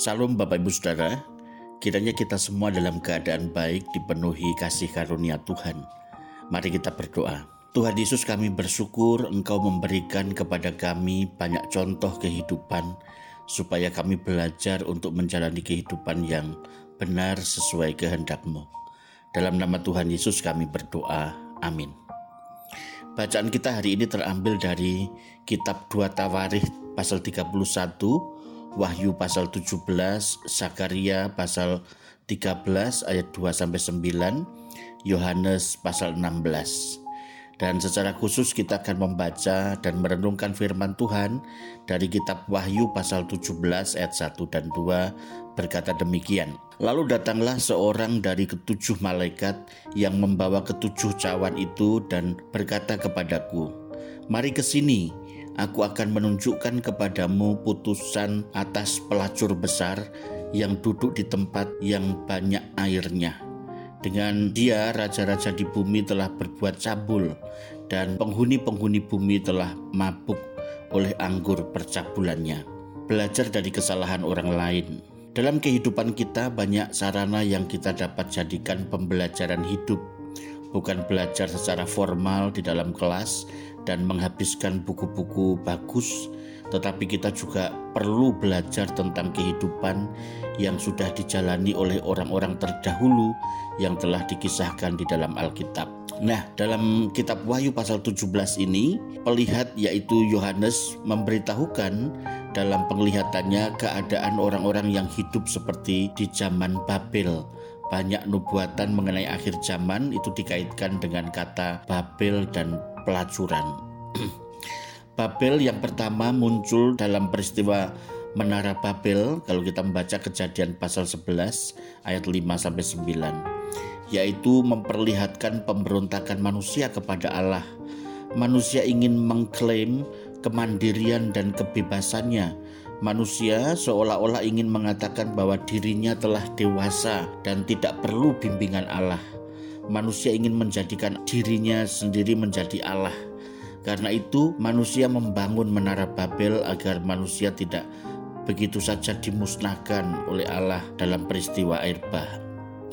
Salam Bapak Ibu Saudara, kiranya kita semua dalam keadaan baik dipenuhi kasih karunia Tuhan. Mari kita berdoa. Tuhan Yesus kami bersyukur Engkau memberikan kepada kami banyak contoh kehidupan supaya kami belajar untuk menjalani kehidupan yang benar sesuai kehendak-Mu. Dalam nama Tuhan Yesus kami berdoa. Amin. Bacaan kita hari ini terambil dari kitab 2 Tawarikh pasal 31 Wahyu pasal 17, Zakaria pasal 13 ayat 2 sampai 9, Yohanes pasal 16. Dan secara khusus kita akan membaca dan merenungkan firman Tuhan dari kitab Wahyu pasal 17 ayat 1 dan 2 berkata demikian. Lalu datanglah seorang dari ketujuh malaikat yang membawa ketujuh cawan itu dan berkata kepadaku, Mari ke sini, aku akan menunjukkan kepadamu putusan atas pelacur besar yang duduk di tempat yang banyak airnya. Dengan dia raja-raja di bumi telah berbuat cabul dan penghuni-penghuni bumi telah mabuk oleh anggur percabulannya. Belajar dari kesalahan orang lain. Dalam kehidupan kita banyak sarana yang kita dapat jadikan pembelajaran hidup. Bukan belajar secara formal di dalam kelas, dan menghabiskan buku-buku bagus, tetapi kita juga perlu belajar tentang kehidupan yang sudah dijalani oleh orang-orang terdahulu yang telah dikisahkan di dalam Alkitab. Nah, dalam kitab Wahyu pasal 17 ini, pelihat yaitu Yohanes memberitahukan dalam penglihatannya keadaan orang-orang yang hidup seperti di zaman Babel. Banyak nubuatan mengenai akhir zaman itu dikaitkan dengan kata Babel dan pelacuran. Babel yang pertama muncul dalam peristiwa Menara Babel kalau kita membaca kejadian pasal 11 ayat 5 sampai 9 yaitu memperlihatkan pemberontakan manusia kepada Allah. Manusia ingin mengklaim kemandirian dan kebebasannya. Manusia seolah-olah ingin mengatakan bahwa dirinya telah dewasa dan tidak perlu bimbingan Allah manusia ingin menjadikan dirinya sendiri menjadi Allah. Karena itu, manusia membangun menara Babel agar manusia tidak begitu saja dimusnahkan oleh Allah dalam peristiwa air bah.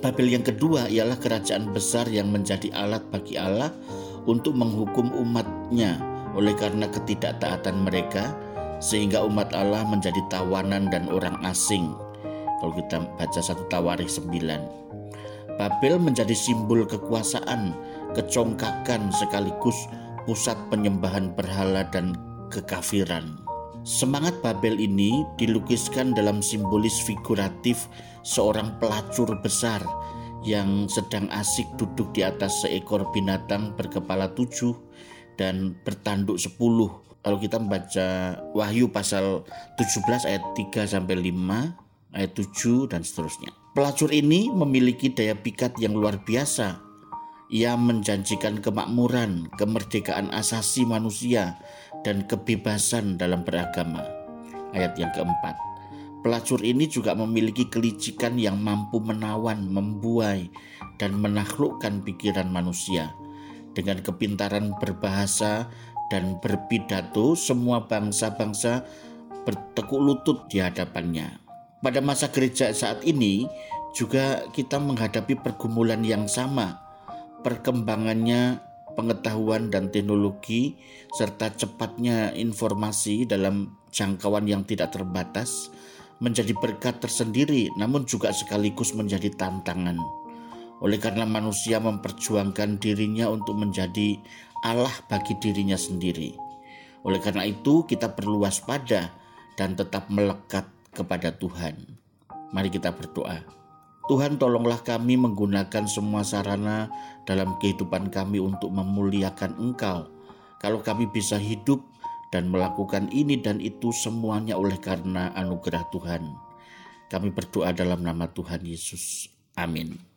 Babel yang kedua ialah kerajaan besar yang menjadi alat bagi Allah untuk menghukum umatnya oleh karena ketidaktaatan mereka sehingga umat Allah menjadi tawanan dan orang asing. Kalau kita baca satu Tawarikh 9. Babel menjadi simbol kekuasaan, kecongkakan sekaligus pusat penyembahan berhala dan kekafiran. Semangat Babel ini dilukiskan dalam simbolis figuratif seorang pelacur besar yang sedang asik duduk di atas seekor binatang berkepala tujuh dan bertanduk sepuluh. Kalau kita membaca Wahyu pasal 17 ayat 3 sampai 5, ayat 7 dan seterusnya. Pelacur ini memiliki daya pikat yang luar biasa. Ia menjanjikan kemakmuran, kemerdekaan asasi manusia, dan kebebasan dalam beragama. Ayat yang keempat. Pelacur ini juga memiliki kelicikan yang mampu menawan, membuai, dan menaklukkan pikiran manusia. Dengan kepintaran berbahasa dan berpidato, semua bangsa-bangsa bertekuk lutut di hadapannya. Pada masa gereja saat ini juga kita menghadapi pergumulan yang sama. Perkembangannya pengetahuan dan teknologi serta cepatnya informasi dalam jangkauan yang tidak terbatas menjadi berkat tersendiri namun juga sekaligus menjadi tantangan. Oleh karena manusia memperjuangkan dirinya untuk menjadi Allah bagi dirinya sendiri. Oleh karena itu kita perlu waspada dan tetap melekat kepada Tuhan. Mari kita berdoa. Tuhan tolonglah kami menggunakan semua sarana dalam kehidupan kami untuk memuliakan Engkau. Kalau kami bisa hidup dan melakukan ini dan itu semuanya oleh karena anugerah Tuhan. Kami berdoa dalam nama Tuhan Yesus. Amin.